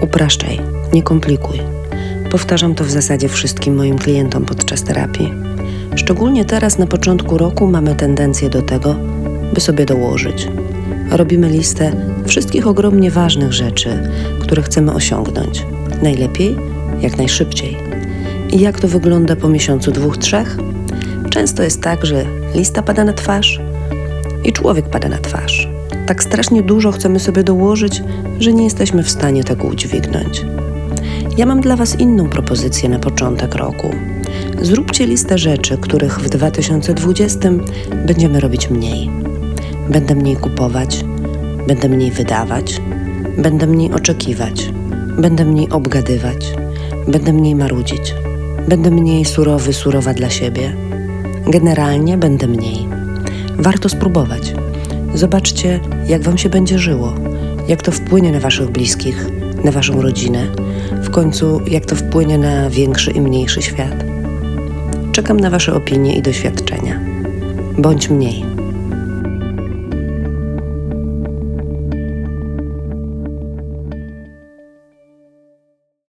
Upraszczaj, nie komplikuj. Powtarzam to w zasadzie wszystkim moim klientom podczas terapii. Szczególnie teraz na początku roku mamy tendencję do tego, by sobie dołożyć. Robimy listę wszystkich ogromnie ważnych rzeczy, które chcemy osiągnąć. Najlepiej, jak najszybciej. I jak to wygląda po miesiącu, dwóch, trzech? Często jest tak, że lista pada na twarz i człowiek pada na twarz. Tak strasznie dużo chcemy sobie dołożyć, że nie jesteśmy w stanie tego udźwignąć. Ja mam dla Was inną propozycję na początek roku. Zróbcie listę rzeczy, których w 2020 będziemy robić mniej. Będę mniej kupować, będę mniej wydawać, będę mniej oczekiwać, będę mniej obgadywać, będę mniej marudzić, będę mniej surowy, surowa dla siebie. Generalnie będę mniej. Warto spróbować. Zobaczcie, jak Wam się będzie żyło, jak to wpłynie na Waszych bliskich, na Waszą rodzinę, w końcu jak to wpłynie na większy i mniejszy świat. Czekam na Wasze opinie i doświadczenia. Bądź mniej.